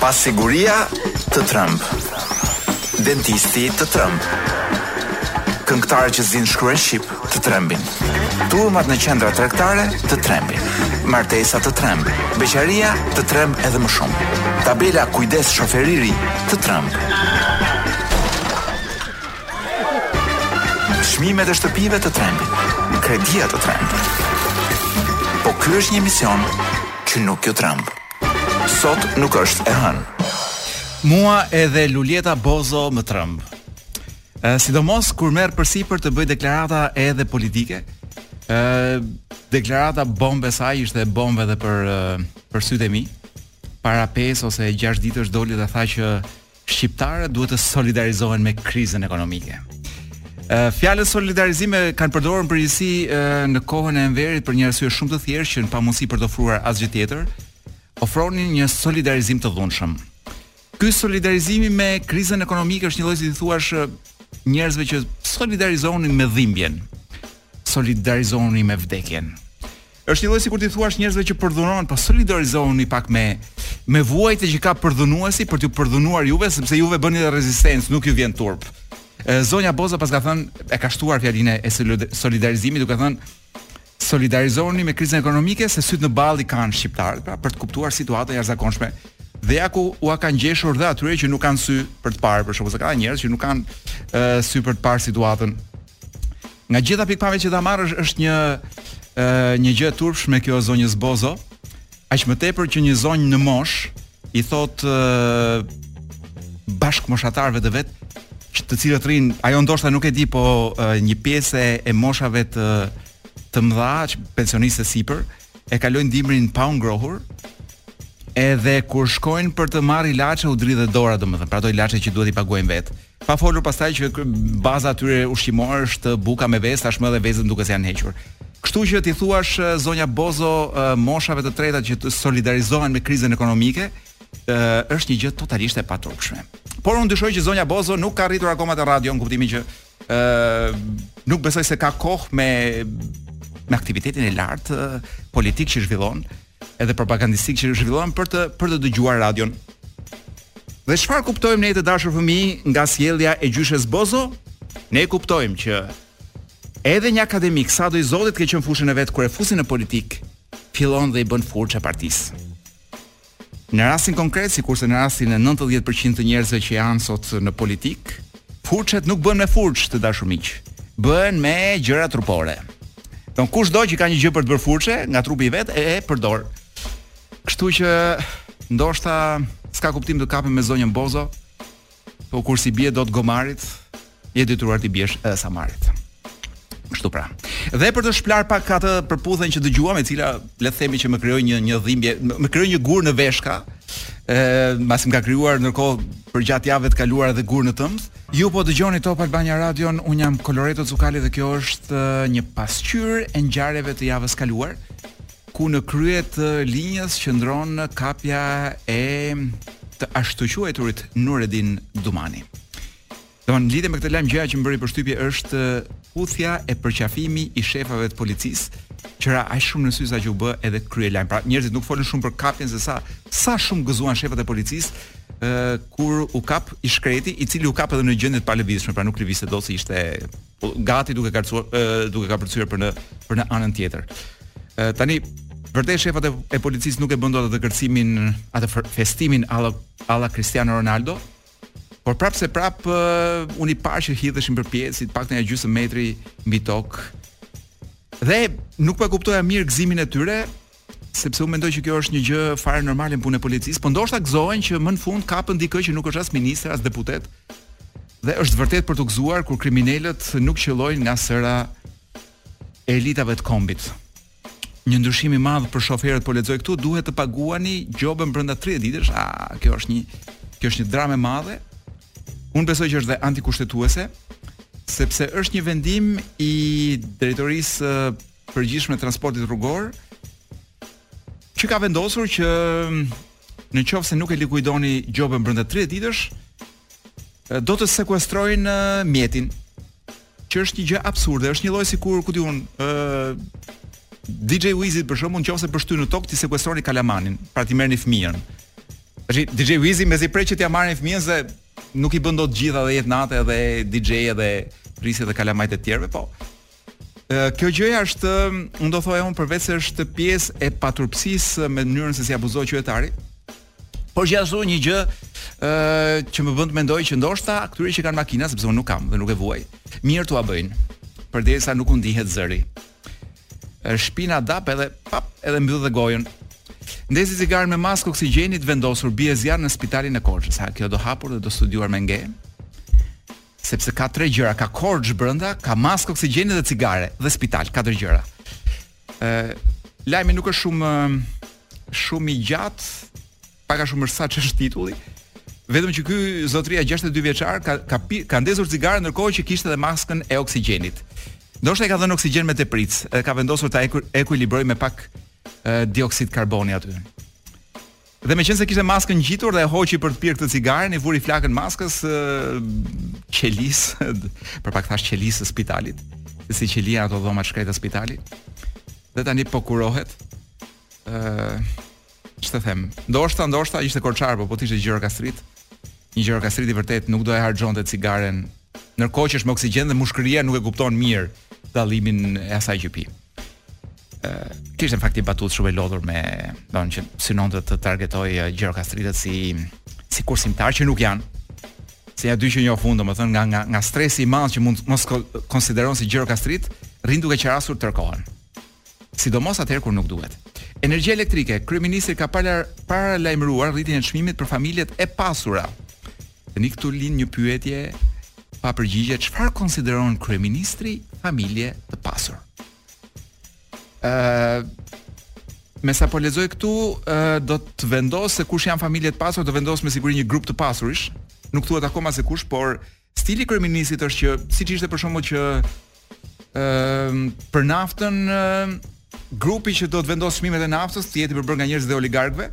Pasiguria të tremb, dentisti të tremb, këngëtarët që s'dinë të shkruajnë shqip të trembin, turmat në qendra tregtare të trembin, martesa të tremb, beqaria të tremb edhe më shumë. Tabela kujdes shofer i ri të tremb. Çmimet e shtëpive të trembin, kredia të tremb. Po ky është një emision që nuk ju tremb. Sot nuk është e hënë. Mua edhe Luljeta Bozo më tremb. Sidomos kur merr përsipër të bëjë deklarata edhe politike, ë deklarata bombe e saj ishte bombe edhe për për sytë e mi. Para 5 ose 6 ditësh doli dhe tha që Shqiptarët duhet të solidarizohen me krizën ekonomike. Fjalën solidarizim e kanë përdorur në përgjithësi në kohën e Enverit për një arsye shumë të thjeshtë që në pamundësi për të ofruar asgjë tjetër, ofronin një solidarizim të dhunshëm. Ky solidarizimi me krizën ekonomike është njëlloj si t'i thuash njerëzve që solidarizohuni me dhimbjen, solidarizohuni me vdekjen. Është njëlloj sikur t'i thuash njerëzve që përdhunohen, po solidarizohuni pak me me vuajtjet që ka përdhunuesi për t'ju përdhunuar juve sepse juve bëni dhe rezistencë, nuk ju vjen turp. Zonja Bozo paska thënë, e ka shtuar fjalinë e solidarizimit duke thënë solidarizohuni me krizën ekonomike se sytë në ballë i kanë shqiptarët, pra për të kuptuar situatën e jashtëzakonshme. Dhe ja ku ua ka ngjeshur dhe atyre që nuk kanë sy për të parë, për shkak se ka njerëz që nuk kanë sy për të parë situatën Nga gjitha pikëpamjet që ta marrësh është një ë një gjë e turpshme kjo e zonjës Bozo. Aq më tepër që një zonjë në moshë i thotë bashkëmoshatarëve të vet, që të cilët rrin, ajo ndoshta nuk e di, po një pjesë e moshave të të mëdha, që pensionistë e sipër, e kalojnë dimrin pa u ngrohur. Edhe kur shkojnë për të marrë ilaçe u dridhet dora, domethënë, pra ato ilaçe që duhet t'i paguajnë vetë. Pa folur pastaj që baza e tyre ushqimore është buka me vezë, tashmë edhe vezët duket se janë hequr. Kështu që t'i thuash zonja Bozo moshave të treta që të solidarizohen me krizën ekonomike, është një gjë totalisht e paturpshme. Por unë dyshoj që zonja Bozo nuk ka arritur akoma te radio në kuptimin që ë nuk besoj se ka kohë me me aktivitetin e lartë politik që zhvillon. edhe propagandistik që zhvillon për të për të dëgjuar radion. Dhe çfarë kuptojmë ne të dashur fëmijë nga sjellja e gjyshes Bozo? Ne kuptojmë që edhe një akademik sado i zoti të ketë qenë në fushën e vet kur e fusin në politikë, fillon dhe i bën furçë partisë. Në rastin konkret, sikurse në rastin e 90% të njerëzve që janë sot në politikë, Furçet nuk bëhen me furç, të dashur miq. Bëhen me gjëra trupore. Don kushdo që ka një gjë për të bërë furçe nga trupi i vet e, e përdor. Kështu që ndoshta s'ka kuptim të kapem me zonjën Bozo, po kur s'i bie dot gomarit, je detyruar t'i biesh edhe samarit. Kështu pra. Dhe për të shpëlarë pak atë përputhen që dëgjuam, e cila le të themi që më krijoi një një dhimbje, më krijoi një gur në veshka, ë, mbasi më ka krijuar ndërkohë përgjatë javëve të kaluara dhe gur në tëmth. Ju po dëgjoni Top Albania Radio, un jam Koloreto Cukali dhe kjo është një pasqyrë e ngjarjeve të javës të kaluar ku në krye të linjës qëndron kapja e të ashtuquajturit Nuredin Dumani. Domthon në lidhje me këtë lajm gjëja që më bëri përshtypje është puthja e përqafimi i shefave të policisë që ra aq shumë në sy sa që u bë edhe kryelajm. Pra njerëzit nuk folën shumë për kapjen se sa sa shumë gëzuan shefat e policisë ë kur u kap i shkreti, i cili u kap edhe në gjendje të palëvizshme, pra nuk lëvizte dot se ishte gati duke karcuar duke kapërcyer për në për në anën tjetër. Ë tani vërtet shefat e, e policisë nuk e bën dot atë kërcimin, atë festimin alla alla Cristiano Ronaldo, Por prapë se prapë uh, unë i pashë që hidheshin përpjetë, të paktën një gjysmë metri mbi tokë. Dhe nuk po e kuptoja mirë gëzimin e tyre, sepse unë mendoj që kjo është një gjë fare normale në punën e policisë, por ndoshta gëzohen që më në fund kapën dikë që nuk është as ministër, as deputet. Dhe është vërtet për t'u gëzuar kur kriminelët nuk qëllojnë nga sëra e elitave të kombit. Një ndryshim i madh për shoferët po lexoj këtu, duhet të paguani gjobën brenda 30 ditësh. A, kjo është një kjo është një dramë e madhe. Unë besoj që është dhe antikushtetuese, sepse është një vendim i drejtorisë përgjithshme transportit rrugor që ka vendosur që në qoftë se nuk e likuidoni gjobën brenda 30 ditësh do të sekuestrojnë mjetin. që është një gjë absurde, është një lloj sikur ku di unë, ë uh, DJ Wizit për shembull, në qoftë se pështyn në tokë t'i sekuestroni kalamanin, pra t'i merrni fëmijën. Tash DJ Wizi mezi pret që t'ia marrin fëmijën se nuk i bën dot gjitha dhe jetë nate edhe DJ edhe rrisi dhe kalamajt e tjerëve, po. Ë kjo gjëja është, unë do thoja unë përveçse është pjesë e paturpësisë me mënyrën se si abuzohet qytetari, Por gjithashtu një gjë ë që më bën të mendoj që ndoshta këtyre që kanë makina, sepse unë nuk kam dhe nuk e vuaj, mirë t'ua bëjnë. Përderisa nuk u ndihet zëri. Është shpina dap edhe pap edhe mbyll dhe gojën. Ndezi cigaren me maskë oksigjeni të vendosur, bie zjarr në spitalin e Korçës. A, kjo do hapur dhe do studiuar me nge. Sepse ka tre gjëra, ka Korçë brenda, ka maskë oksigjeni dhe cigare dhe spital, katër gjëra. Ë lajmi nuk është shumë shumë i gjatë, pak a shumë sa ç'është titulli. Vetëm që ky zotria 62 vjeçar ka ka ka ndezur cigare ndërkohë që kishte edhe maskën e oksigjenit. Ndoshta i ka dhënë oksigjen me tepricë, edhe ka vendosur ta ekuilibrojë me pak e, dioksid karboni aty. Dhe meqenëse kishte maskën ngjitur dhe e hoqi për të pirë këtë cigaren, i vuri flakën maskës së qelisë, për pak thashë qelisë së spitalit, se si qelia ato dhoma të shkreta spitali. Dhe tani po kurohet. ë uh, Ç'të them? Ndoshta, ndoshta ishte korçar, po po të ishte gjirokastrit. Një gjirokastrit i vërtetë nuk do e harxhonte cigaren. Ndërkohë që është me oksigjen dhe mushkëria nuk e kupton mirë dallimin e asaj që pi. Ishte në fakt një batutë shumë e lodhur me, do që synonte të targetojë gjirokastritët si si kursimtarë që nuk janë. Se ja dy që një fund, domethënë nga nga nga stresi i madh që mund mos konsiderohen si gjirokastritë, rrinë duke qerasur tërë kohën. Sidomos atëherë kur nuk duhet. Energjia elektrike, kryeministri ka para paralajmëruar rritjen e çmimit për familjet e pasura. Tani këtu lind një pyetje pa përgjigje, çfarë konsideron kryeministri familje të pasur? Ë uh, Me sa po lexoj këtu, uh, do të vendosë se kush janë familje të pasur, do vendosë me siguri një grup të pasurish. Nuk thuhet akoma se kush, por stili i kryeministrit është që siç ishte për shembull që ë uh, për naftën uh, grupi që do të vendosë çmimet e naftës të jetë i përbërë nga njerëzit e oligarkëve,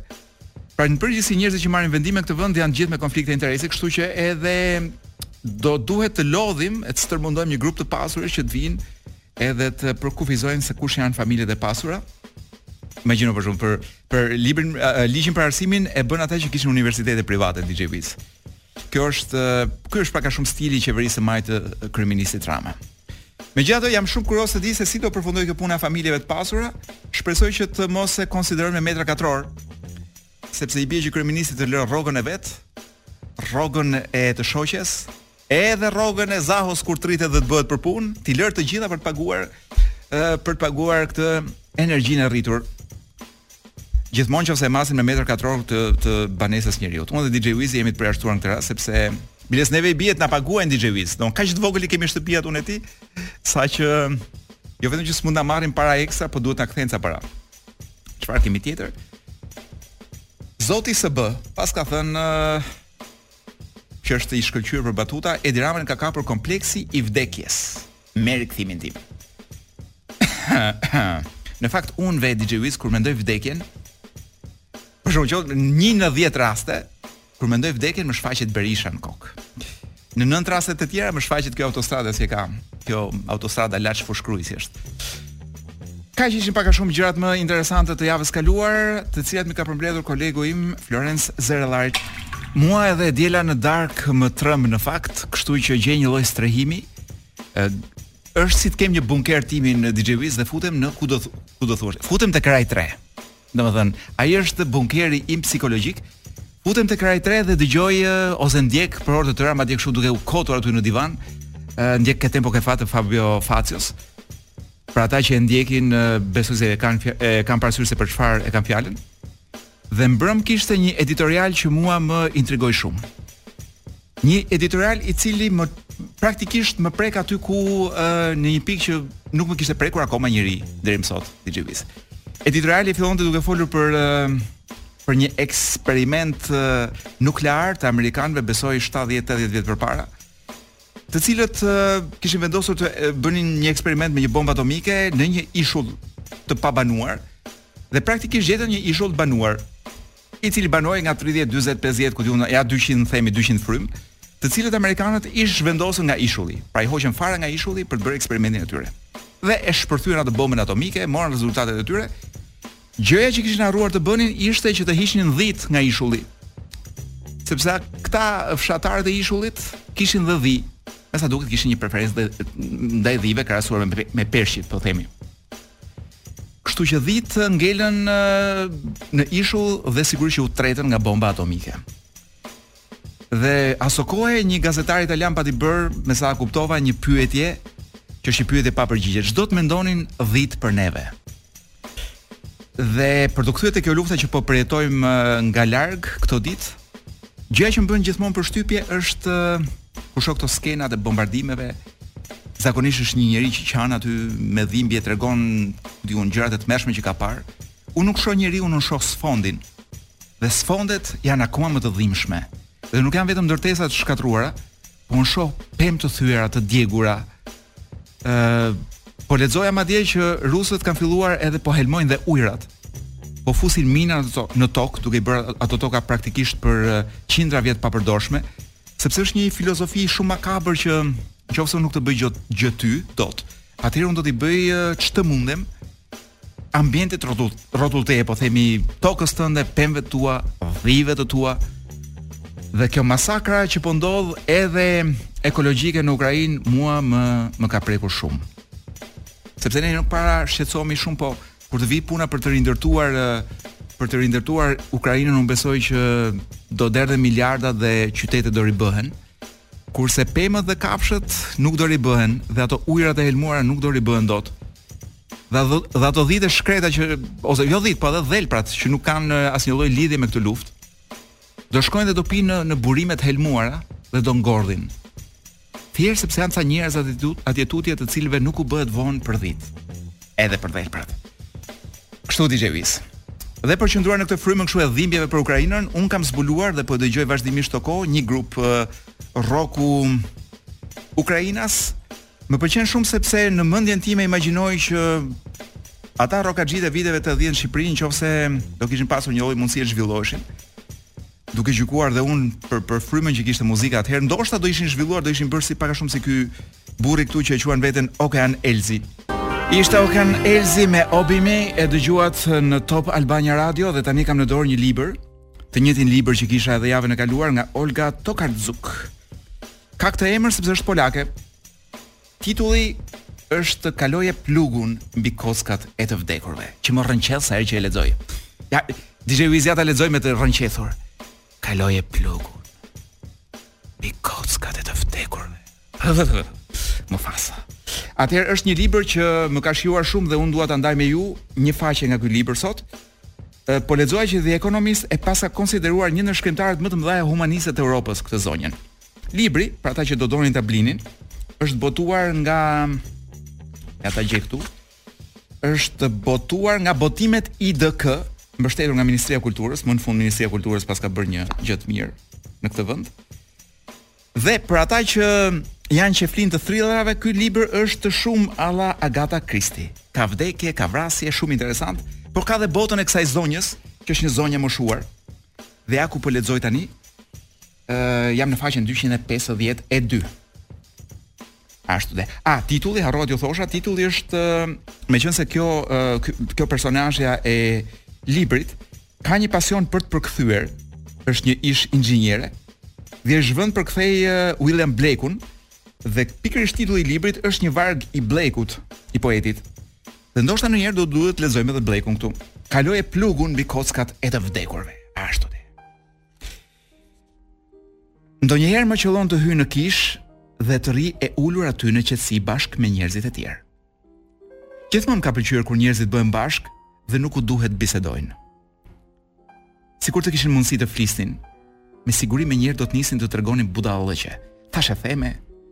Pra në përgjithësi njerëzit që marrin vendime në këtë vend janë të gjithë me konflikte interesi, kështu që edhe do duhet të lodhim e të stërmundojmë një grup të pasurish që të vijnë edhe të përkufizojnë se kush janë familjet e pasura. Imagjino për shembull për për librin uh, ligjin për arsimin e bënë ata që kishin universitete private DJ Wiz. Kjo është ky është pak a shumë stili i qeverisë së majtë të kryeministit Rama. Megjithatë, jam shumë kurioz të di se si do përfundojë kjo puna e familjeve të pasura. Shpresoj që të mos e konsiderojë me metra katror, sepse i bie që kryeministri të lërë rrogën e vet, rrogën e të shoqes, edhe rrogën e Zahos kur të rritet dhe të bëhet për punë, t'i lërë të gjitha për të paguar për të paguar këtë energjinë e rritur. Gjithmonë qoftë se e masin me metër katror të të banesës njeriu. Unë dhe DJ Wizi jemi të përjashtuar në këtë rast sepse biles neve i bie të na paguajnë DJ Wiz. Domethënë kaq të vogla i kemi shtëpiat unë e ti, sa që jo vetëm që s'mund të na marrin para ekstra, po duhet të na kthejnë ca para. Çfarë kemi tjetër? Zoti SB, paska thënë që është i shkëlqyer për batuta, Edi Ramën e ka kapur kompleksi i vdekjes. merr kthimin tim. në fakt unë ve DJ Wiz kur mendoj vdekjen për shkak që një në 10 raste kur mendoj vdekjen më shfaqet Berisha në kokë. Në nëntë raste të tjera më shfaqet kjo autostrada që ka. Kjo autostrada Laç Fushë-Krujë siç është. Kaq ishin pak a shumë gjërat më interesante të javës së kaluar, të cilat më ka përmbledhur kolegu im Florenc Zerellari. Mua e diela në darkë më tremb në fakt, kështu që gjej një lloj strehimi, Ë është si të kem një bunker timin në DJ Wiz dhe futem në ku do, ku do thuash. Futem te kraj 3. Domethën, ai është bunkeri im psikologjik. Futem te Rai 3 dhe dëgjoj ose ndjek për orë të tëra madje kështu duke u kotur aty në divan. Ë ndjek Che tempo che fa të Fabio Fazios. Për ata që e ndjekin, besoj se e kanë e kanë parasysh se për çfarë e kam fjalën. Dhe mbrëmë kishte një editorial që mua më intrigoi shumë. Një editorial i cili më praktikisht më preku aty ku uh, në një pikë që nuk më kishte prekur akoma njeri deri më sot DJ Wiz. Editoriali fillonte duke folur për uh, për një eksperiment uh, nuklear të amerikanëve, besoj 70-80 vjet përpara, të cilët kishin vendosur të bënin një eksperiment me një bombë atomike në një ishull të pabanuar dhe praktikisht gjetën një ishull të banuar i cili banohej nga 30, 40, 50, ku di unë, ja 200 themi 200 frymë, të cilët amerikanët i zhvendosën nga ishulli. Pra i hoqën fare nga ishulli për të bërë eksperimentin e tyre. Dhe e shpërthyen atë bombën atomike, morën rezultatet e tyre Gjëja që kishin harruar të bënin ishte që të hiqnin dhitë nga ishulli. Sepse këta fshatarët e ishullit kishin dhe dhi, me sa duket kishin një preferencë ndaj dhive krahasuar me me peshqit, po themi. Kështu që dhitë ngelën në ishull dhe sigurisht që u tretën nga bomba atomike. Dhe asokohe një gazetar italian pati bërë, me sa kuptova, një pyetje që është një pyetje pa përgjigje. Ç'do të mendonin dhitë për neve? Dhe për t'u kthyer te kjo lufta që po përjetojmë nga larg këto ditë, gjëja që më bën gjithmonë përshtypje është kur shoh këto skena të bombardimeve, zakonisht është një njeri që qan aty me dhimbje tregon di unë gjërat e tmerrshme që ka parë. Unë nuk shoh njeriun, unë shoh sfondin. Dhe sfondet janë akoma më të dhimbshme. Dhe nuk janë vetëm ndërtesa të shkatërruara, Po unë shoh pemë të thyera të djegura. Ë po lexoja madje që rusët kanë filluar edhe po helmojnë dhe ujërat. Po fusin mina në tokë, në tokë duke i bërë ato toka praktikisht për qindra vjet të papërdorshme, sepse është një filozofi shumë makabër që në qoftë se unë nuk të bëj gjë gjë ty dot, atëherë unë do t'i bëj ç'të mundem ambientit rrotull, rrotull teje po themi tokës tënde, pemëve të tua, dhive të tua. Dhe kjo masakra që po ndodh edhe ekologjike në Ukrainë mua më më ka prekur shumë. Sepse ne nuk para shqetësohemi shumë po kur të vi puna për të rindërtuar për të rindërtuar Ukrainën, unë besoj që do derdhen miliarda dhe qytetet do ribëhen. Kurse pemët dhe kafshët nuk do ribëhen dhe ato ujërat e helmuara nuk do ribëhen dot. Dhe ato, dhe ato dhitë e shkreta që ose jo dhitë, po edhe dhelprat që nuk kanë asnjë lloj lidhje me këtë luftë, do shkojnë dhe do pinë në, në burime të helmuara dhe do ngordhin. Thjesht sepse janë ca njerëz aty tut, atje tutje të cilëve nuk u bëhet vonë për dhitë. edhe për dhelprat. Kështu DJ Wiz. Dhe për të qëndruar në këtë frymën kështu e dhimbjeve për Ukrainën, un kam zbuluar dhe po dëgjoj vazhdimisht këto kohë një grup rroku ukrainas. Më pëlqen shumë sepse në mendjen time imagjinoj që ata rrokaxhitë e viteve të 10 në Shqipëri nëse do kishin pasur një lloj mundësie të zhvilloheshin. duke gjykuar dhe unë për për frymën që kishte muzika atëherë, ndoshta do ishin zhvilluar, do ishin bërë si pak a shumë si ky burri këtu që e quan veten Okean Elzi. Ishte Okean Elzi me Obijmy, e dëgjuat në Top Albania Radio dhe tani kam në dorë një libër, të njëjtin libër që kisha edhe javën e kaluar nga Olga Tokarczuk. Ka këtë emër sepse është polake. Titulli është Kaloje plugun mbi kockat e të vdekurve, që më rrënqeth sa herë që e lexoj. Ja, DJ Wiz ja ta lexoj me të rrënqethur. Kaloje plugun mbi kockat e të vdekurve. Më fal. Atëherë është një libër që më ka shijuar shumë dhe unë dua ta ndaj me ju një faqe nga ky libër sot. Po lexoja që The Economist e paska konsideruar një ndër shkrimtaret më të mëdha humaniste të Europës këtë zonjën. Libri, për ata që do donin ta blinin, është botuar nga ja ta gjej këtu. Është botuar nga botimet IDK, mbështetur nga Ministria e Kulturës, më në fund Ministria e Kulturës paska bërë një gjë të mirë në këtë vend. Dhe për ata që janë qejflinj të thrillerave, ky libër është shumë alla Agatha Christie. Ka vdekje, ka vrasje, shumë interesant, por ka dhe botën e kësaj zonjës, që është një zonjë e moshuar. Dhe ja ku po lexoj tani, Ëh, jam në faqen 252. Ashtu dhe. A, titulli, harrova t'ju thosha, titulli është, meqenëse kjo, kjo personazhja e librit, ka një pasion për të përkthyer, është një ish inxhiniere, dhe është vënë të përkthejë William Blekun, dhe pikërisht titulli i librit është një varg i Blekut, i poetit. Dhe ndoshta ndonjëherë do duhet të lexojmë edhe Blekun këtu. Kaloje plugun mbi kockat e të vdekurve. Ashtu dhe. Ndonjëherë më qëllon të hyj në kishë dhe të rri e ulur aty në qetësi bashkë me njerëzit e tjerë. Gjithmonë më ka pëlqyer kur njerëzit bëhen bashkë dhe nuk u duhet të bisedojnë. Sikur të kishin mundësi të flisnin, me siguri menjëherë do të nisnin të tregonin budallëqe, thashetheme,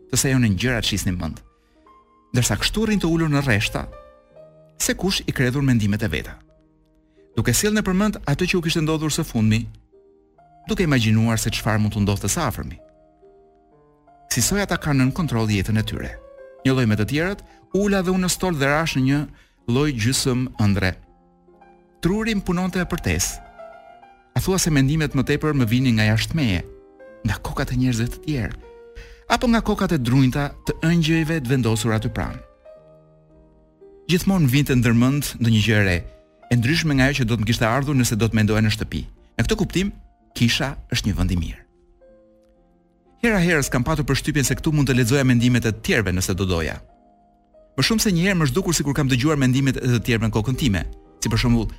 të sajonin gjëra, të shisnin mend. ndërsa kështu rrinë të ulur në rreshta sekush i kredhur në mendimet e veta. Duke sjellë nëpër mend atë që u kishte ndodhur së fundmi, duke imagjinuar se çfarë mund t'u ndodhte së afërmi. Sisoj ata kanë nën kontroll jetën e tyre. Njëlloj me të tjerët, u ula dhe unë në stol dhe rashë në një lloj gjysmëndrre. Truri më punonte me përtesë. A thua se mendimet më tepër më vinin nga jashtë meje, nga kokat e njerëzve të tjerë, apo nga kokat e drunjta të engjëjve të vendosur aty pranë. Gjithmonë më vinte ndër mend ndonjë gjë e re, e ndryshme nga ajo që do të më kishte ardhur nëse do të mendoja në shtëpi. Në këtë kuptim, kisha është një vend i mirë. Hera-herës kam patur përshtypjen se këtu mund të lexoja mendimet e të tjerëve nëse do doja. Më shumë se një herë më është dukur sikur kam dëgjuar mendimet e të tjerëve në kokën time, si për shembull,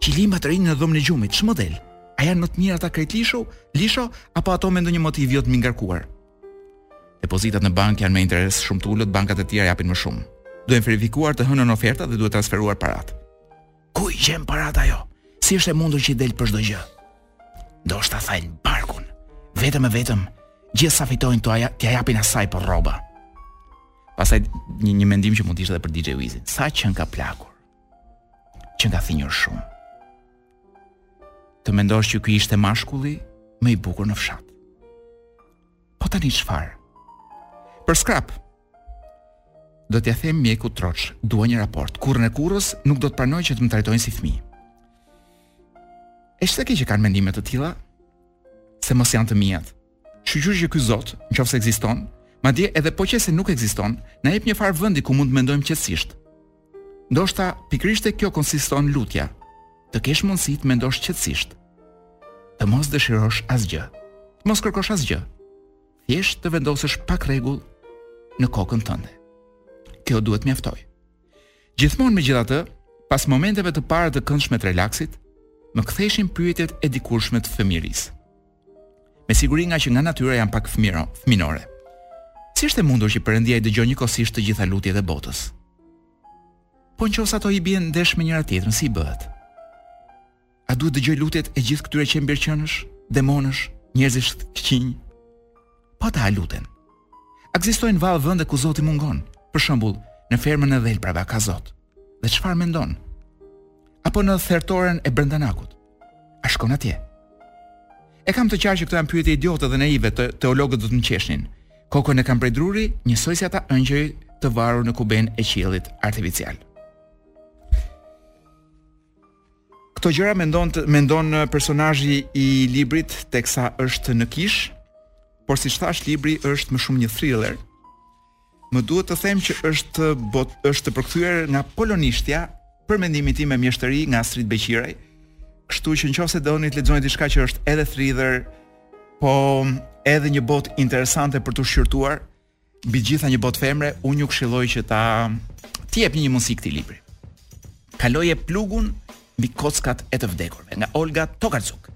"Qilima të rinj në dhomën e gjumit, ç'model? A janë më të mirë ata krejt lisho, lisho apo ato me ndonjë motiv jo të mbingarkuar?" Depozitat në bankë janë me interes shumë të ulët, bankat e tjera japin më shumë. Duhen verifikuar të hënën ofertat dhe duhet transferuar paratë. Ku i gjen paratë ajo? Si është e mundur që i del për çdo gjë? Ndoshta thajnë barkun, vetëm e vetëm, gjithë sa fitojnë t'ia, t'ia japin asaj për rroba. Pastaj një, një mendim që mund t'ishte edhe për DJ Wizin, sa qenka plakur, qenka thinjur shumë. Të mendosh që ky ishte mashkulli më i bukur në fshat. Po tani çfarë? Për skrap, Do t'ia them mjekut troç, dua një raport. Kurrën e kurrës nuk do të pranoj që të më trajtojnë si fëmijë. Eh, sa keq që kam mendime të tilla, se mos janë të miat. Shyqyr që ky Zot, në qoftë se ekziston, madje edhe po qe se nuk ekziston, na jep njëfarë vendi ku mund të mendojmë qetësisht. Ndoshta pikërisht te kjo konsiston lutja, të kesh mundësi të mendosh qetësisht. Të mos dëshirosh asgjë. Të mos kërkosh asgjë. Thjesht të vendosësh pak rregull në kokën tënde. Kjo duhet të mjaftojë. Gjithmonë megjithatë, pas momenteve të para të këndshme të relaksit, më ktheheshin pyetjet e dikurshme të fëmijërisë. Me siguri ngaqë nga natyra jam pak fëmiro, fëminore. Si është e mundur që perëndia i dëgjon njëkohësisht të gjitha lutjet e botës? Po në qoftë se ato bien ndesh me njëra-tjetrën, si i bëhet? A duhet të dëgjojë lutjet e gjithë këtyre qenbirqenësh, demonësh, njerëzish të këqij? Po ata a luten. A ekzistojnë vallë vende ku zoti mungon, për shembull, në fermën e dhelprave a ka zot, dhe çfarë mendon? Apo në thertoren e Brenda Nakut? A shkon atje? E kam të qartë që këto janë pyetje idiote dhe naive dhe teologët do të më qeshnin. Kokën e kam prej druri, njësoj si ata ëngjëj të varur në kubenë e qiellit artificial. Këto gjëra mendon mendon personazhi i librit teksa është në kishë, por siç thashë libri është më shumë një thriller. Më duhet të them që është bot, është përkthyer nga polonishtja për mendimin tim me mjeshtëri nga Astrit Beqiraj. Kështu që në qoftë se doni të lexoni diçka që është edhe thriller, po edhe një botë interesante për t'u shqyrtuar, mbi të gjitha një botë femre, unë ju këshilloj që ta t'i jepni një mundësi këtij libri. Kaloje plugun mbi kockat e të vdekurve nga Olga Tokarczuk.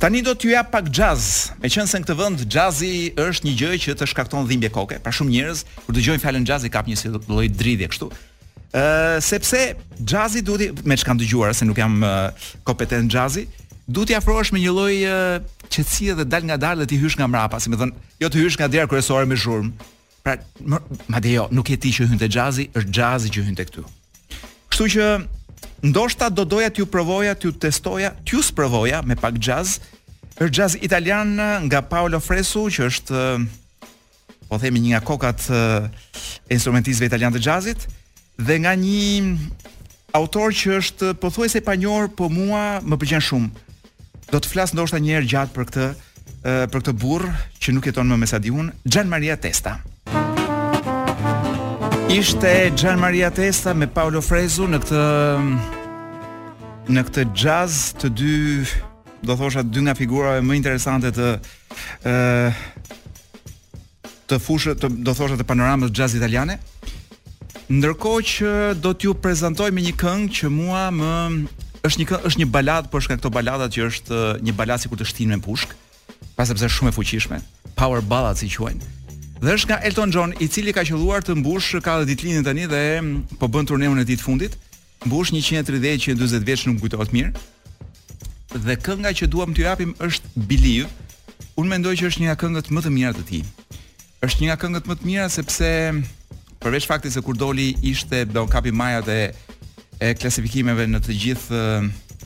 Tani do t'ju jap pak jazz, meqenëse në këtë vend jazzi është një gjë që të shkakton dhimbje koke, pra shumë njerëz kur dëgjojnë fjalën jazz i kap një si lloj dridhje kështu. Ë uh, sepse jazzi duhet me ç'kam dëgjuar se nuk jam uh, kompetent jazzi, duhet t'i afrohesh me një lloj uh, qetësie dhe dalëngadalë dhe t'i hysh nga mbrapa, si me thënë Jo të hysh nga dera kryesore me zhurmë. Pra, madje jo, nuk je ti që hyn te xhazi, është xhazi që hyn tek ty. Kështu që ndoshta do doja t'ju provoja, t'ju testoja, t'ju sprovoja me pak xhaz. Është xhaz italian nga Paolo Fresu, që është po themi një nga kokat e instrumentistëve italianë të xhazit. dhe nga një autor që është pothuajse i panjohur, po mua më pëlqen shumë. Do të flas ndoshta një herë gjatë për këtë për këtë burrë që nuk jeton më me sa di unë, Gian Maria Testa. Ishte Gian Maria Testa me Paolo Fresu në këtë në këtë jazz të dy do thosha dy nga figurave më interesante të ë të fushë të do thosha të panoramës jazz italiane. Ndërkohë që do t'ju prezantoj me një këngë që mua më është një këngë, është një baladë, por është nga këto baladat që është një baladë sikur të shtinë me pushkë, pra sepse është shumë e fuqishme, power ballad si i quajnë. Dhe është nga Elton John, i cili ka qëlluar të mbushë ka dhe ditëlindjen tani dhe po bën turneun e tij të fundit. Mbush njëqind e tridhjetë njëqind e dyzet vjeç nuk më kujtohet mirë. Dhe kënga që duam t'ju japim është Believe. Unë mendoj që është një nga këngët më të mira të tij. Është një nga këngët më të mira sepse përveç faktit se kur doli ishte do kapi majat e e klasifikimeve në të gjithë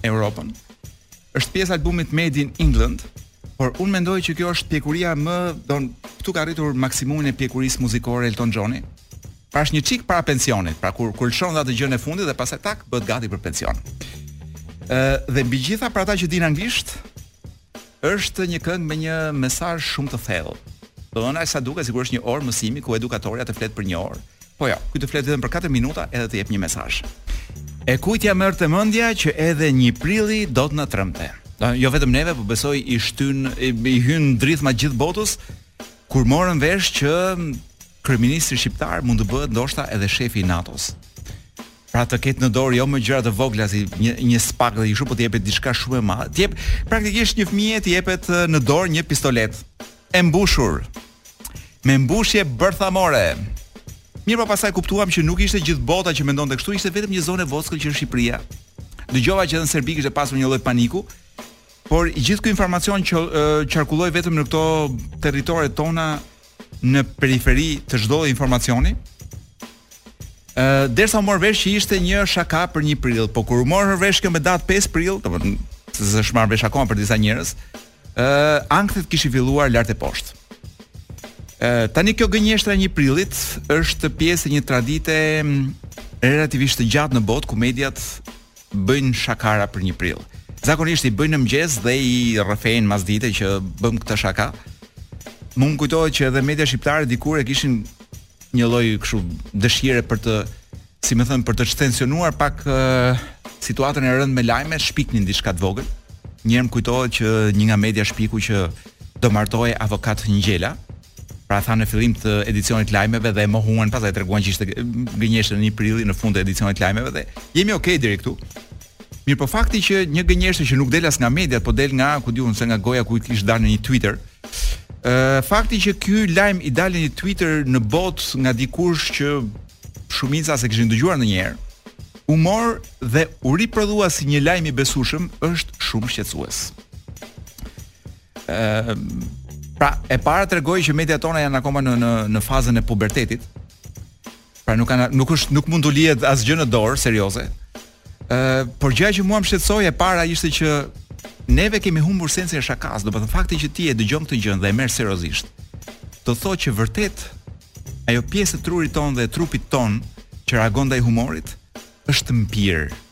Europën. Është pjesë e albumit Made in England, por unë mendoj që kjo është pjekuria më don këtu ka arritur maksimumin e pjekurisë muzikore Elton Johni. Pra është një çik para pensionit, pra kur kur lëshon dhe atë gjënë e fundit dhe pastaj tak bëhet gati për pension. Ë dhe mbi të gjitha për ata që dinë anglisht, është një këngë me një mesazh shumë të thellë. Domethënë sa duket sikur është një orë mësimi ku edukatorja të flet për një orë Po jo, kjo të flet vetëm për 4 minuta edhe të jep një mesazh. E kujt ia merrte mendja që edhe një prilli do të na trembte. Jo vetëm neve, po besoj i shtyn i hynë drithma gjithë botës kur morën vesh që kryeministri shqiptar mund të bëhet ndoshta edhe shefi i NATO-s. Pra të ketë në dorë jo më gjëra të vogla si një një SPAK dhe kështu, po t'i jepet diçka shumë e madhe. Të jep praktikisht një fëmije t'i jepet në dorë një pistoletë. e mbushur me mbushje bërthamore. Mirëpo pastaj kuptuam që nuk ishte gjithë bota që mendonte kështu, ishte vetëm një zonë e vockël që është Shqipëria. Dëgjova që edhe në Serbi kishte pasur një lloj paniku, por i gjithë ky informacion që qarkulloi vetëm në këto territore tona në periferi të çdo informacioni. Ë derisa u mor vesh që ishte një shaka për 1 prill, po kur u mor vesh kjo me datë 5 prill, domethënë se s'është marrë vesh akoma për disa njerëz, Ë, ankthet kishin filluar lart e poshtë. Ë, tani kjo gënjeshtra e 1 prillit është pjesë e një tradite relativisht të gjatë në botë ku mediat bëjnë shakara për 1 prill. Zakonisht i bëjnë në mëngjes dhe i rrëfejnë masdite që bëmë këtë shaka. Mua më kujtohet që edhe media shqiptare dikur e kishin një lloj kështu dëshire për të si me thënë, për të çtensionuar pak uh, situatën e rëndë me lajme, shpiknin diçka të vogël. Njëherë më kujtohet që një nga media shpiku që do martohej avokat Ngjela, pra thanë në fillim të edicionit të lajmeve dhe e mohuan pastaj treguan që ishte gënjeshtër 1 prilli në fund të edicionit të lajmeve dhe jemi okay deri këtu. Mirëpo fakti që një gënjeshtër që nuk del as nga mediat, po del nga, ku di unë, se nga goja e kujt kish dalë në një Twitter, fakti që ky lajm i dalë në një Twitter në botë nga dikush që shumica s'e kishin dëgjuar ndonjëherë, u mor dhe u riprodhua si një lajm i besueshëm, është shumë shqetësues. Ëm ehm, pra, e para tregoi që mediat tona janë akoma në në në fazën e pubertetit. Pra nuk kanë nuk është nuk mund t'u lihet asgjë në dorë serioze. Ë, uh, por gjëja që mua më shqetësoi e para ishte që neve kemi humbur sensin e shakasë, domethënë fakti që ti e dëgjon këtë gjë dhe e merr seriozisht. Do të thotë që vërtet ajo pjesë e trurit tonë dhe e trupit tonë që reagon ndaj humorit është mpirë.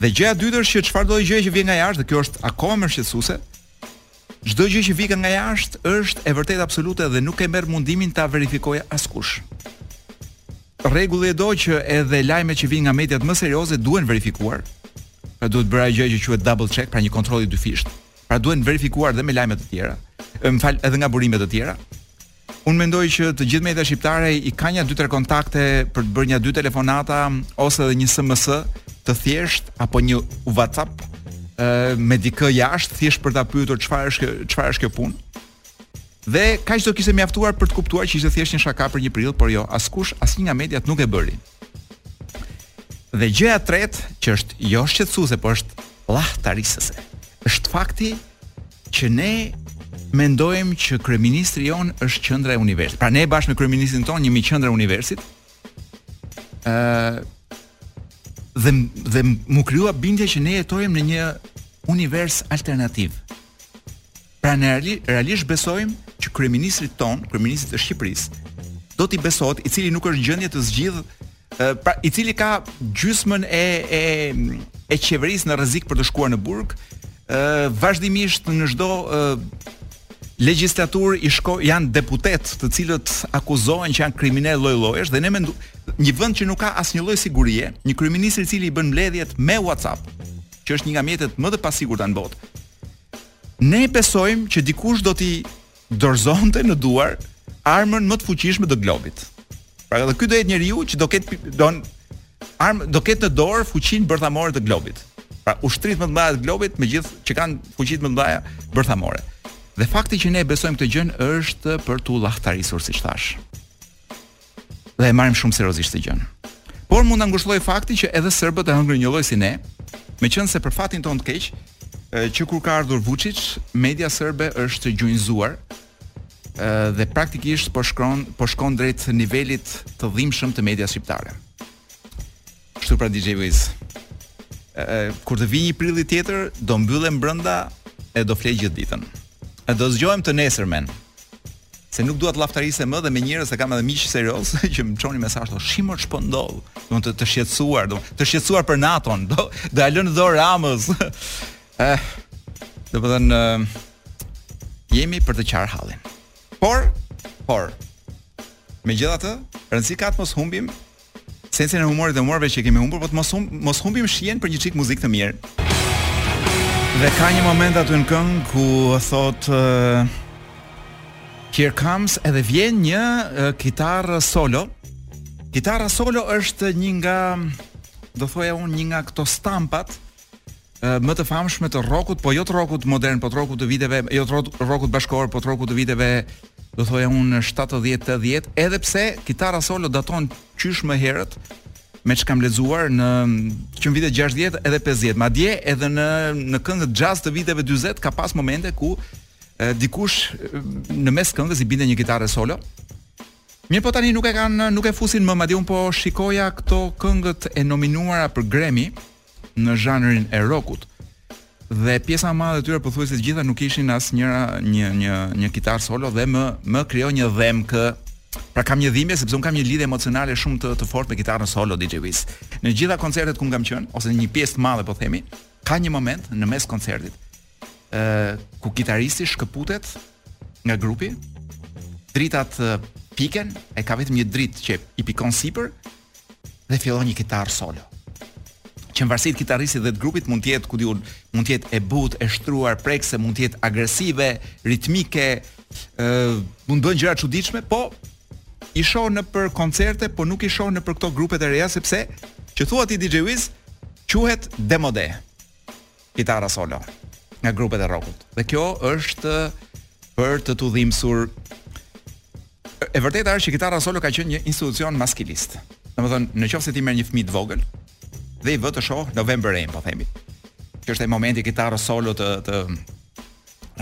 Dhe gjëja e dytë është që çfarëdo gjëje që vjen nga jashtë, dhe kjo është akoma më shqetësuese. Çdo gjë që vika nga jashtë është e vërteta absolute dhe nuk e merr mundimin ta verifikojë askush. Rregulli e do që edhe lajmet që vijnë nga mediat më serioze duhen verifikuar. Pra duhet bërë ajo që quhet double check, pra një kontroll i dyfishtë. Pra duhen verifikuar edhe me lajme të tjera, më fal, edhe nga burime të tjera. Unë mendoj që të gjithë media shqiptare i ka nja dy tre kontakte për të bërë nja dy telefonata ose edhe një SMS të thjeshtë apo një WhatsApp ë me dikë jashtë thjesht për ta pyetur çfarë është çfarë është kjo punë. Dhe kaq do kishte mjaftuar për të kuptuar që ishte thjesht një shaka për një prill, por jo, askush, asnjë nga mediat nuk e bëri. Dhe gjëja e tretë, që është jo shqetësuese, por është llahtarisëse, është fakti që ne mendojmë që kryeministri jonë është qendra e universit. Pra ne bashkë me kryeministrin tonë jemi qendra e universit. ë uh, dhe dhe m'u krijua bindja që ne jetojmë në një univers alternativ. Pra ne realisht besojmë që kryeministrit tonë, kryeministrit të Shqipërisë, do t'i besohet, i cili nuk është në gjendje të zgjidh pra i cili ka gjysmën e e e qeverisë në rrezik për të shkuar në burg, ë vazhdimisht në çdo legjislaturë i shko janë deputetë të cilët akuzohen që janë kriminelë lloj-llojesh dhe ne mendu një vend që nuk ka asnjë lloj sigurie, një kryeministër i cili i bën mbledhjet me WhatsApp, që është një nga mjetet më të pasigurta në botë. Ne besojmë që dikush do t'i dorëzonte në duar armën më të fuqishme të globit. Pra edhe ky do jetë njeriu që do ketë don arm do ketë në dorë fuqinë bërthamore të globit. Pra ushtritë më të mëdha të globit, megjithëqë kanë fuqitë më të mëdha bërthamore. Dhe fakti që ne besojmë këtë gjënë është për t'u llahtarisur siç thashë. dhe e marrim shumë seriozisht këtë gjë. Por mund të na ngushëllojë fakti që edhe serbët e hëngrën njëlloj si ne, meqenëse për fatin tonë të keq, që kur ka ardhur Vuçiç, media serbe është gjunjëzuar dhe praktikisht po shkron po shkon drejt nivelit të dhimbshëm të medias shqiptare. Kështu pra DJ Wiz. Kur të vijë një prilli tjetër, do mbyllem brenda e do fle gjithë ditën. E do zgjohem të nesërmen. Se nuk dua të llaftarisem më dhe me njerëz se kam edhe miq seriozë që më çonin mesazh të shohim or ç'po ndodh. Do të të shqetësuar, do të shqetësuar për Naton, do do ja lënë në dorë Ramës. Eh. Do të thënë jemi për të qarë hallin. Por, por. Megjithatë, rëndësi ka të mos humbim Sensin e humorit dhe humorin e që kemi humbur, po të mos hum, mos humbim shijen për një çik muzikë të mirë. Dhe ka një moment aty në këngë ku thotë uh, Here comes edhe vjen një uh, kitarë solo. Kitara solo është një nga do thoja unë një nga këto stampat më të famshme të rockut, po jo të rockut modern, po të rockut të viteve, jo të rockut bashkëkohor, po të rockut të viteve do thoja unë 70-80, edhe pse kitara solo daton qysh më herët, me ç'kam lexuar që në vitet 60 edhe 50, madje edhe në, në këngët jazz të viteve 20 ka pas momente ku e, dikush në mes këngës i binte një kitare solo, Mirëpo tani nuk e kanë nuk e fusin më, madje unë po shikoja këto këngët e nominuara për Grammy, në zhanrin e rockut dhe pjesa më e madhe e tyre pothuajse të gjitha nuk kishin asnjëra një një një kitarë solo dhe më më krijon një dhembje pra kam një dhimbje sepse unë kam një lidhje emocionale shumë të të fortë me kitarën solo DJ Wiz. Në gjitha koncertet ku kam qenë ose në një pjesë të madhe po themi, ka një moment në mes koncertit ë uh, ku kitaristi shkëputet nga grupi, dritat fiken, e ka vetëm një dritë që i pikon sipër dhe fillon një kitarë solo. Që në varësi të kitaristit dhe të grupit mund të jetë, ku di unë, mund të jetë e butë, e shtruar, prekëse, mund të jetë agresive, ritmike, e, mund të bëjnë gjëra të çuditshme, po i shoh nëpër koncerte, po nuk i shoh nëpër këto grupet e reja, sepse ç'thua ti DJ Wiz, quhet demode. kitara solo nga grupet e rockut. Dhe kjo është për të t'u dhimbsur e vërteta është që kitara solo ka qenë një institucion maskilist. Domethënë, në qoftë se ti merr një fëmijë të vogël dhe e vë të shohë November Rain, po themi. Që është ai momenti i kitarës solo të të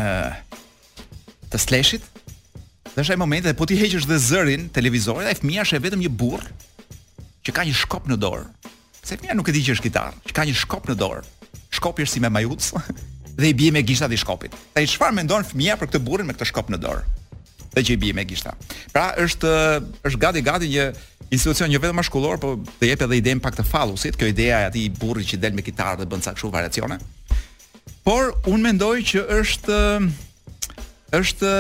ë të Slashit. Dhe është ai moment dhe po t'i heqësh dhe zërin televizorit, ai fëmija sheh vetëm një burrë që ka një shkop në dorë. Se fëmija nuk e di që është kitarë, që ka një shkop në dorë. Shkopi është si me majuc dhe i bie me gishta atij shkopit. Ai çfarë mendon fëmija për këtë burrin me këtë shkop në dorë? Dhe që i bie me gishta. Pra është është gati gati një institucion jo vetëm mashkullor, por të jep edhe idenë pak të fallusit, kjo ideja e atij burri që del me kitarë dhe bën ca kështu variacione. Por unë mendoj që është është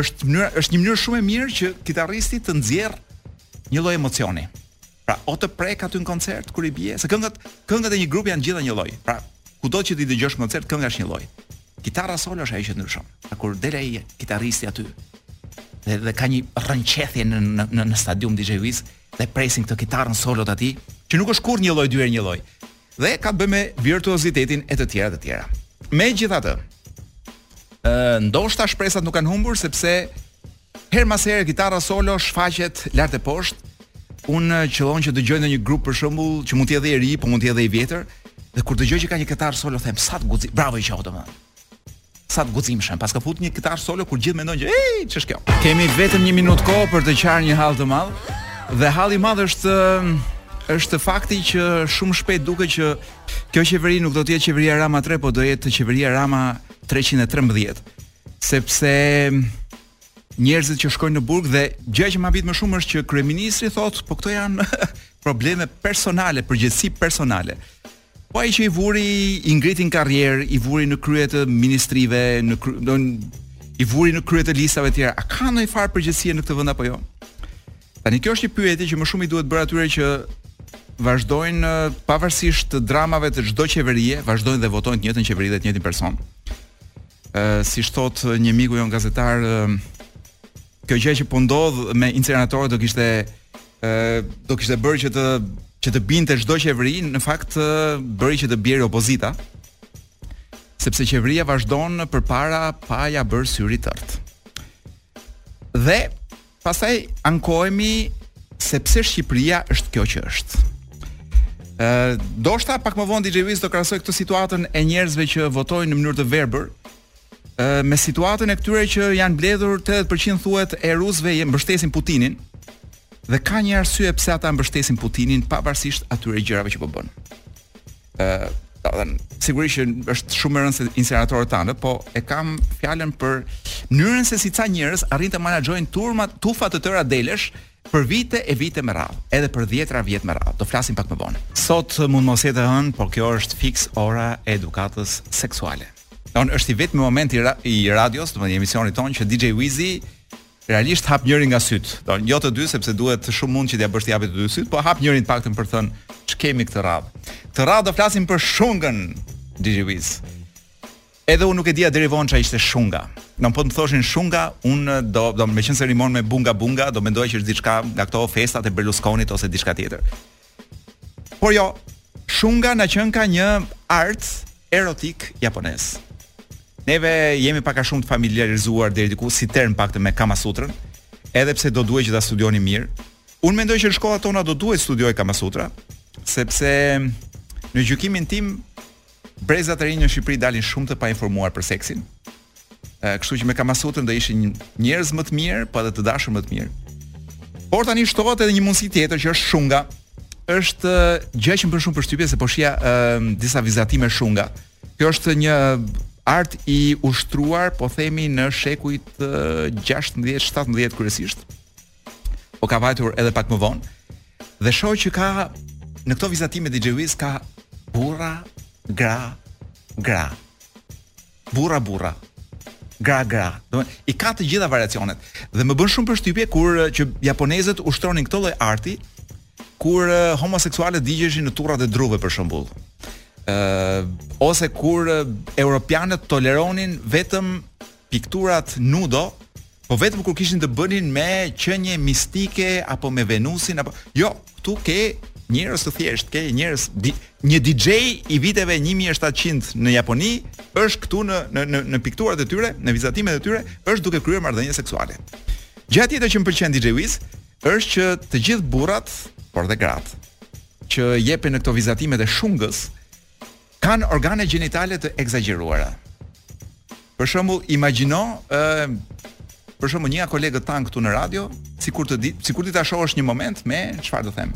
është mënyra është një mënyrë shumë e mirë që kitaristi të nxjerr një lloj emocioni. Pra, o të prek aty në koncert kur i bie, se këngët këngët e një grupi janë të gjitha njëlloj. Pra, kudo që t'i dëgjosh në koncert kënga është njëlloj. Kitara solo është ajo që ndryshon. Pra kur del ai kitaristi aty dhe, dhe ka një rrënqethje në në në, në stadium DJ Wiz dhe presin këtë kitarën solo të atij, që nuk është kurrë njëlloj dy herë njëlloj. Dhe ka të bëjë me virtuozitetin e të tjera të tjera. Megjithatë, ë ndoshta shpresat nuk kanë humbur sepse herë mas herë kitara solo shfaqet lart e poshtë. Unë qëllon që dëgjoj ndonjë grup për shembull që mund të jetë i ri, po mund të jetë i vjetër, dhe kur dëgjoj që ka një kitarë solo them sa të guxi, bravo i qoftë domethënë. Sa të guximshëm, paska fut një kitar solo kur gjithë mendojnë që ej, ç'është kjo? Kemi vetëm një minutë kohë për të qarë një hall të madh. Dhe halli i madh është është fakti që shumë shpejt duket që kjo qeveri nuk do të jetë qeveria Rama 3, por do jetë qeveria Rama 313. Sepse njerëzit që shkojnë në burg dhe gjëja që më habit më shumë është që kryeministri thotë, po këto janë probleme personale, përgjegjësi personale. Po ai që i vuri, i ngriti në karrierë, i vuri në krye të ministrive, në kry... do i vuri në krye të listave të tjera. A ka ndonjë farë përgjegjësie në këtë vend apo jo? Tani kjo është një pyetje që më shumë i duhet bërë atyre që vazhdojnë pavarësisht dramave të çdo qeverie, vazhdojnë dhe votojnë të njëjtën qeveri dhe të njëjtin person. Ë, siç thotë një miku jon gazetar, kjo gjë që po ndodh me inceneratorët do kishte ë do kishte bërë që të që të binte çdo qeveri, në fakt bëri që të bjerë opozita. Sepse qeveria vazhdon përpara pa ja bërë syri tërr. Dhe pastaj ankohemi se pse Shqipëria është kjo që është. Ë, ndoshta pak më vonë DJ Wiz do krahasoj këtë situatën e njerëzve që votojnë në mënyrë të verbër, me situatën e këtyre që janë mbledhur 80% thuhet e rusëve që mbështesin Putinin dhe ka një arsye pse ata mbështesin Putinin pavarësisht atyre gjërave që po bën. Ë, domethënë, sigurisht që është shumë më e rëndë se inceneratorët tanë, po e kam fjalën për mënyrën se si ca njerëz arrijnë të menaxhojnë turma tufa të tëra delesh për vite e vite me radhë, edhe për dhjetra vjet me radhë. Do flasim pak më vonë. Sot mund mos jetë e hënë, por kjo është fiks ora e edukatës seksuale. Don është i vetmi moment i, ra i radios, domethënë i emisionit tonë që DJ Wizi realisht hap njërin nga sytë. Don jo të dy sepse duhet shumë mund që t'ia bësh t'i hapë të dy sytë, po hap njërin të paktën për të thënë ç'kemi këtë radhë. Këtë radhë do flasim për shungën DJ Wiz. Edhe unë nuk e dija deri vonë çfarë ishte shunga. Në po të më thoshin shunga, unë do do meqenëse rimon me bunga bunga, do mendoja që është diçka nga këto festat e Berlusconit ose diçka tjetër. Por jo, Shunga na qenka një art erotik japonez. Neve jemi pak a shumë të familiarizuar deri diku si term paktën me Kama Sutrën, edhe pse do duhej që ta studionim mirë. Unë mendoj që në shkollat tona do duhej studiohej Kama Sutra, sepse në gjykimin tim brezat e rinj në Shqipëri dalin shumë të painformuar për seksin, kështu që me Kama Sutrën do ishin njerëz më të mirë, po edhe të dashur më të mirë. Por tani shtohet edhe një mundësi tjetër që është shunga. Është një gjë që më bën shumë përshtypje se po shihja disa vizatime shunga. Kjo është një art i ushtruar, po themi në shekujt 16-17 kryesisht. Po ka vajtur edhe pak më vonë. Dhe shoh që ka në këto vizatime DJ Wiz ka burra, gra, gra. Burra burra. Gra gra. Domethënë i ka të gjitha variacionet dhe më bën shumë përshtypje kur që japonezët ushtronin këtë lloj arti kur homoseksualët digjeshin në turrat e druve për shembull. Ëh, ose kur europianët toleronin vetëm pikturat nudo Po vetëm kur kishin të bënin me qenie mistike apo me Venusin apo jo, këtu ke njerëz të thjeshtë, ke njerëz di, një DJ i viteve 1700 në Japoni është këtu në në në, në pikturat e tyre, në vizatimet e tyre, është duke kryer marrëdhënie seksuale. Gjëja tjetër që më pëlqen DJ Wiz është që të gjithë burrat, por dhe gratë, që jepen në këto vizatimet e shungës, Kanë organe gjenitale të ekzagjeruara. Për shembull, imagjino ë për shembull një nga kolegët tanë këtu në radio, sikur të di, sikur ti ta shohësh një moment me çfarë do them.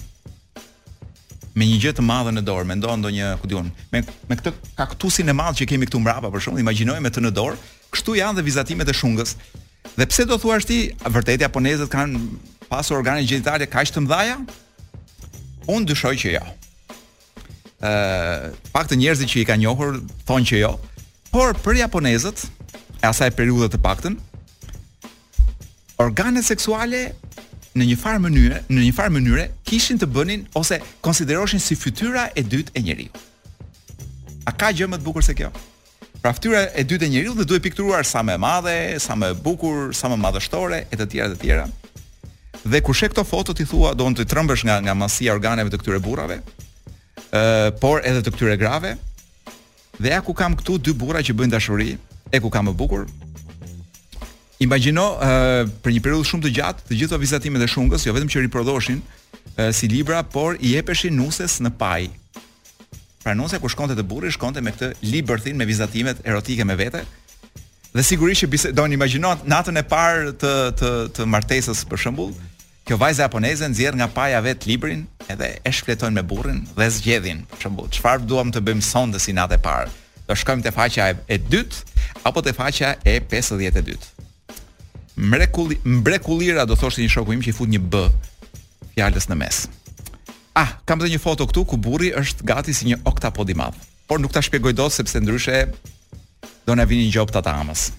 Me një gjë të madhe në dorë, mendo ndonjë, ku di unë, me me këtë kaktusin e madh që kemi këtu mbrapa për shembull, imagjinoje me të në dorë, kështu janë dhe vizatimet e shungës. Dhe pse do thuash ti, vërtet japonezët kanë pasur organe gjenitale kaq të mëdha? Unë dyshoj që jo. Ja. ë uh, paktën njerëzit që i kanë njohur thonë që jo, por për japonezët e asaj periudhe të paktën organet seksuale në një farë mënyre, në një farë mënyre kishin të bënin ose konsideroshin si fytyra e dytë e njeriut. A ka gjë më të bukur se kjo? Pra fytyra e dytë e njeriut dhe duhet pikturuar sa më e madhe, sa më e bukur, sa më madhështore e të tjera të tjera. Dhe kur sheh këto foto ti thua do të trëmbesh nga nga masa e organeve të këtyre burrave. Ë, por edhe të këtyre grave. Dhe ja ku kam këtu dy burra që bëjnë dashuri, e ku kam më bukur. Imagjino uh, për një periudhë shumë të gjatë, të gjitha vizatimet e shungës, jo vetëm që riprodhoshin uh, si libra, por i jepeshin nuses në paj. Pra nusja kur shkonte te burri, shkonte me këtë libërthin, me vizatimet erotike me vete. Dhe sigurisht që bisedon imagino natën e parë të, të, të martesës për shembull, kjo vajza japoneze nxjerr nga paja e vet librin edhe e shfletojnë me burrin dhe zgjedhin për shembull çfarë duam të bëjmë sonte si natë e parë do shkojmë te faqja e, e dytë apo te faqja e 52 Mrekulli, mbrekullira do thoshte një shoku im që i fut një b fjalës në mes. Ah, kam dhe një foto këtu ku burri është gati si një oktapod i madh. Por nuk ta shpjegoj dot sepse ndryshe do na vinin gjobë këta të AMA-s.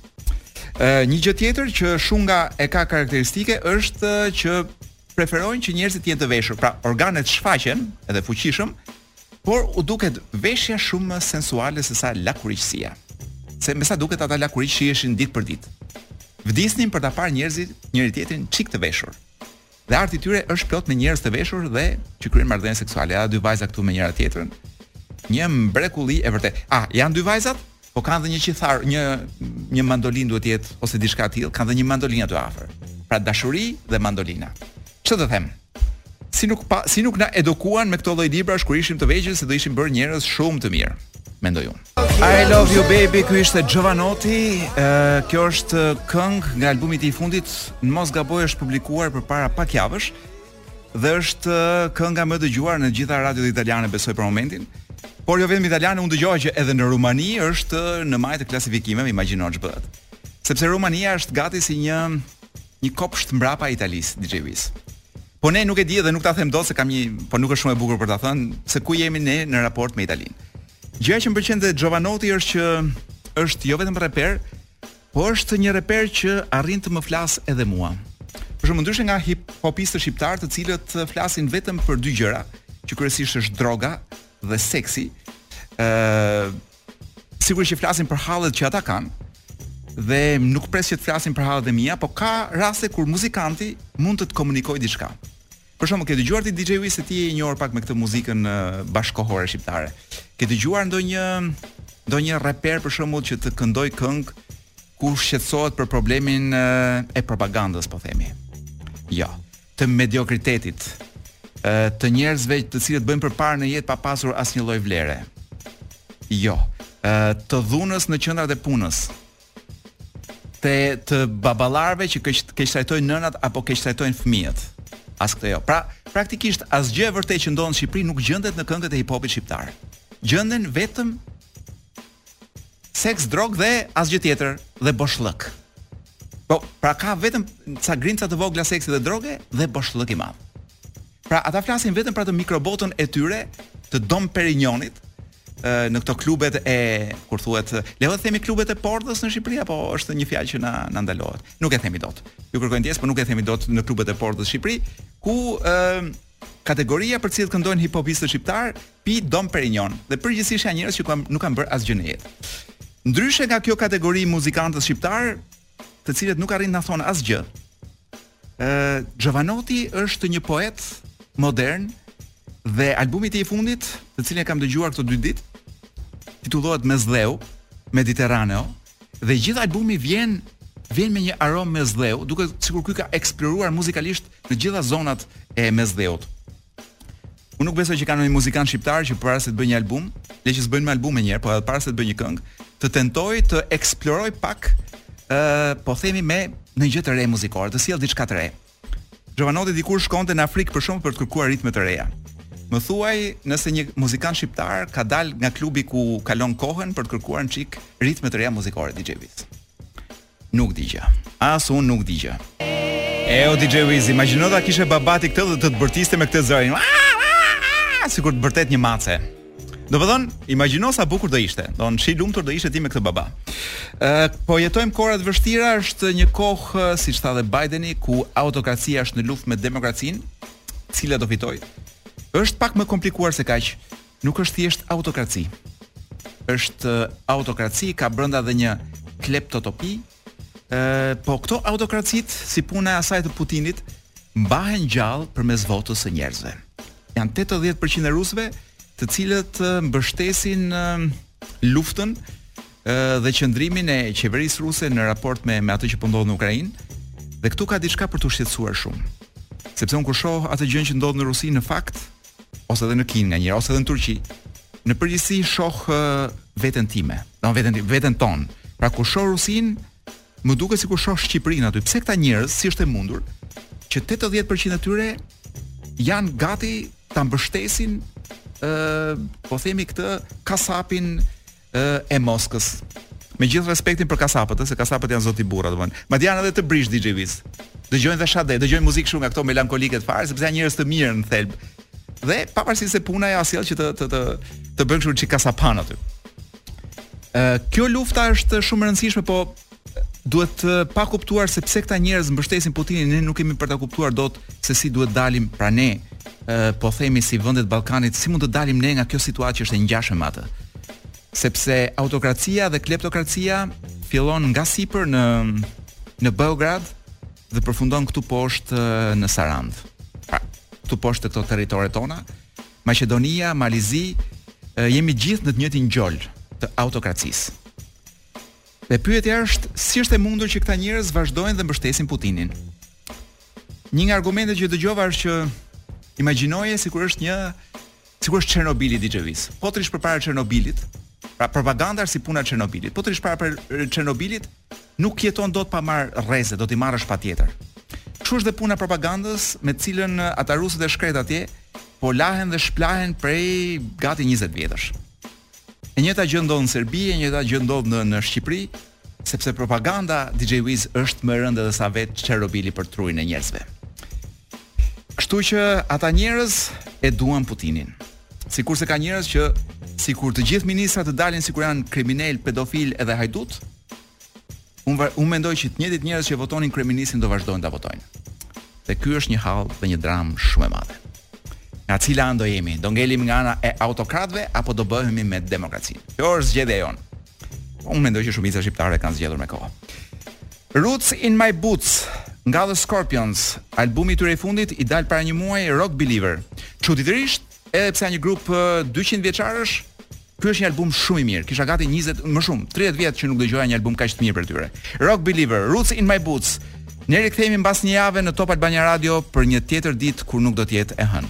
Ë një gjë tjetër që shunga e ka karakteristike është që preferojnë që njerëzit të jenë të veshur. Pra, organet shfaqen edhe fuqishëm Por u duket veshja shumë më sensuale se sa lakuriqësia. Se me sa duket ata lakuriq shiheshin ditë për ditë. Vdisnin për ta parë njerëzit njëri tjetrin çik të veshur. Dhe arti i tyre është plot me njerëz të veshur dhe që kryejnë marrëdhënie seksuale. Ja dy vajza këtu me njëra tjetrën. Një mrekulli e vërtetë. Ah, janë dy vajzat? Po kanë dhe një kitar, një një mandolinë duhet të jetë ose diçka e tillë, kanë dhe një mandolinë aty afër. Pra dashuri dhe mandolina. Ç'të të them? Si nuk pa, si nuk na edukuan me këto lloj librash kur ishim të vegjël se do ishim bërë njerëz shumë të mirë, mendoj unë. I love you baby, ky ishte Giovanotti. Uh, kjo është këngë nga albumi i fundit, në mos gaboj është publikuar përpara pak javësh. dhe është kënga më e dëgjuar në gjitha radiot italiane besoj për momentin. Por jo vetëm italiane, unë dëgjova që edhe në Rumani është në majë të klasifikimeve, imagjino ç'bëhet. Sepse Rumania është gati si një një kopsht mbrapa Italisë, DJ Wiz. Po unë nuk e di dhe nuk ta them dot se kam një, po nuk është shumë e bukur për ta thënë se ku jemi ne në raport me Italinë. Gjëja që më pëlqen te Giovanotti është që është jo vetëm reper, Po është një reper që arrin të më flasë edhe mua. Për shembull, ndryshe nga hip hopistët shqiptarë, të cilët eh, flasin vetëm për dy gjëra, që kryesisht është droga dhe seksi, ë eh, sigurisht që flasin për hallet që ata kanë dhe nuk pres që të flasin për hallet e mia, po ka raste kur muzikanti mund të të komunikojë diçka. Për shembull, ke dëgjuar ti DJ Wiz se ti je i njohur pak me këtë muzikën bashkëkohore shqiptare. Ke dëgjuar ndonjë ndonjë reper për shembull që të këndojë këngë ku shqetësohet për problemin e propagandës, po themi. Jo, të mediokritetit, të njerëzve të cilët bëjnë përpara në jetë pa pasur asnjë lloj vlere. Jo, të dhunës në qendrat e punës. të të baballarëve që keq keqtrajtojnë nënat apo keqtrajtojnë fëmijët. As këtë jo. Pra, praktikisht asgjë e vërtetë që ndodh në Shqipëri nuk gjendet në këngët e hip-hopit shqiptar. Gjenden vetëm seks, drogë dhe asgjë tjetër dhe boshllëk. Po, pra ka vetëm ca grimca të vogla seksi dhe droge dhe boshllëk i madh. Pra ata flasin vetëm për atë mikrobotën e tyre të Dom Perinjonit në këto klubet e kur thuhet, le të themi klubet e pordhës në Shqipëri apo është një fjalë që na na ndalohet. Nuk e themi dot. Ju kërkoj ndjesë, por nuk e themi dot në klubet e pordhës në Shqipëri, ku ë kategoria për të cilët këndojnë hip hopistët shqiptarë pi Dom Perinjon dhe përgjithësisht janë njerëz që kam, nuk kanë bërë asgjë në jetë. Ndryshe nga kjo kategori muzikantësh shqiptarë, të cilët nuk arrijnë të na thonë asgjë. Ë Giovanotti është një poet modern dhe albumi i tij i fundit, të cilin e kam dëgjuar këto dy ditë, titullohet Mesdheu, Mediterraneo, dhe gjithë albumi vjen vjen me një aromë mesdheu, duket sikur ky ka eksploruar muzikalisht në gjitha zonat e mesdheut. Unë nuk besoj që ka ndonjë muzikant shqiptar që para se të bëjë një album, le që s'bëjnë më albume njëherë, por edhe para se të bëjë një këngë, të tentojë të eksplorojë pak ë uh, po themi ndonjë gjë të re muzikore, të sjellë diçka të re. Jovanoti dikur shkonte në Afrikë për shkak për të kërkuar ritme të reja. Më thuaj nëse një muzikant shqiptar ka dalë nga klubi ku kalon kohën për të kërkuar një çik ritme të reja muzikore DJ Viz. Nuk di gjë. As unë nuk di gjë. E o DJ Viz, imagjino ta kishe baba ti këtë dhe të të bërtiste me këtë zërin. Sikur të bërtet një mace. Domethënë, imagjino sa bukur do ishte. Do sa i lumtur do ishe ti me këtë baba. Ë, po jetojmë kohëra të vështira, është një kohë, siç tha dhe Bideni, ku autokracia është në luftë me demokracinë, cila do fitojë. Është pak më e komplikuar se kaq. Nuk është thjesht autokraci. Është autokraci që ka brenda dhe një kleptokraci. Ë, po këto autokracitë si puna e asaj të Putinit mbahen gjallë përmes votës së njerëzve. Janë 80% e rusëve, të cilët mbështesin luftën dhe qëndrimin e qeverisë ruse në raport me me atë që po ndodh në Ukrainë. Dhe këtu ka diçka për t'u shqetësuar shumë. Sepse un kur shoh atë gjënë që ndodh në Rusi në fakt ose edhe në Kinë nganjëherë ose edhe në Turqi, në përgjithësi shoh veten time, domethënë veten time, veten tonë. Pra kur shoh Rusinë, më duket sikur shoh Shqipërinë aty. Pse këta njerëz si është e mundur që 80% e tyre janë gati ta mbështesin ë po themi këtë kasapin ë e Moskës. Me gjithë respektin për kasapët, ë se kasapët janë zotni burra, domethënë. Madje janë edhe të brishtë DJ Viz. Dëgjojnë dhe Sade, dëgjojnë muzikë shumë nga këto melankolike të fare, sepse janë njerëz të mirë në thelb. Dhe pavarësisht se puna ia sjell që të të të të bëjnë kështu çik kasaphanë aty. Ë kjo lufta është shumë e rëndësishme, po duhet pa kuptuar se pse këta njerëz mbështesin Putinin, ne nuk kemi për ta kuptuar dot se si duhet dalim pra ne po themi si vendet e Ballkanit, si mund të dalim ne nga kjo situatë që është e ngjashme me atë. Sepse autokracia dhe kleptokracia fillon nga sipër në në Beograd dhe përfundon këtu poshtë në Sarandë. Pra, këtu poshtë këto territoret tona, Maqedonia, Mali i Zi, jemi gjithë në të njëjtin gjol të autokracisë. Dhe pyetja është, si është e mundur që këta njerëz vazhdojnë dhe mbështesin Putinin? Një nga argumentet që dëgjova është që imagjinoje sikur është një sikur është Çernobili DJ Viz. Po të rrish përpara Çernobilit, pra propaganda si puna e Çernobilit. Po të rrish para Çernobilit, nuk jeton dot pa marrë rreze, do t'i marrësh patjetër. Kështu është dhe puna e propagandës me të cilën ata rusët e shkretë atje po lahen dhe shplahen prej gati 20 vjetësh. E njëjta gjë ndodh në Serbi, e njëjta gjë ndodh në në Shqipëri, sepse propaganda DJ Wiz është më e rëndë edhe sa vetë Çernobili për trurin e njerëzve. Kështu që ata njerëz e duan Putinin. Sikurse ka njerëz që sikur të gjithë ministrat të dalin sikur janë kriminel, pedofil edhe hajdut, Unë un mendoj që të njëjtit njerëz që votonin kryeministrin do vazhdojnë ta votojnë. Dhe ky është një hall dhe një dramë shumë e madhe. Nga cila anë do jemi? Do ngelim nga ana e autokratëve apo do bëhemi me demokracinë? Kjo është zgjedhja jonë. Unë mendoj që shumica e shqiptarëve kanë zgjedhur me kohë. Roots in my boots nga The Scorpions, albumi i tyre i fundit i dal para një muaji Rock Believer. Çuditërisht, Edhe pse janë një grup dyqind vjeçarësh, ky është një album shumë i mirë. Kisha gati 20, më shumë, 30 vjet që nuk dëgjoja një album kaq të mirë për tyre. Rock Believer, Roots in my boots. Ne rikthehemi mbas një jave në Top Albania Radio për një tjetër ditë kur nuk do të jetë e hënë.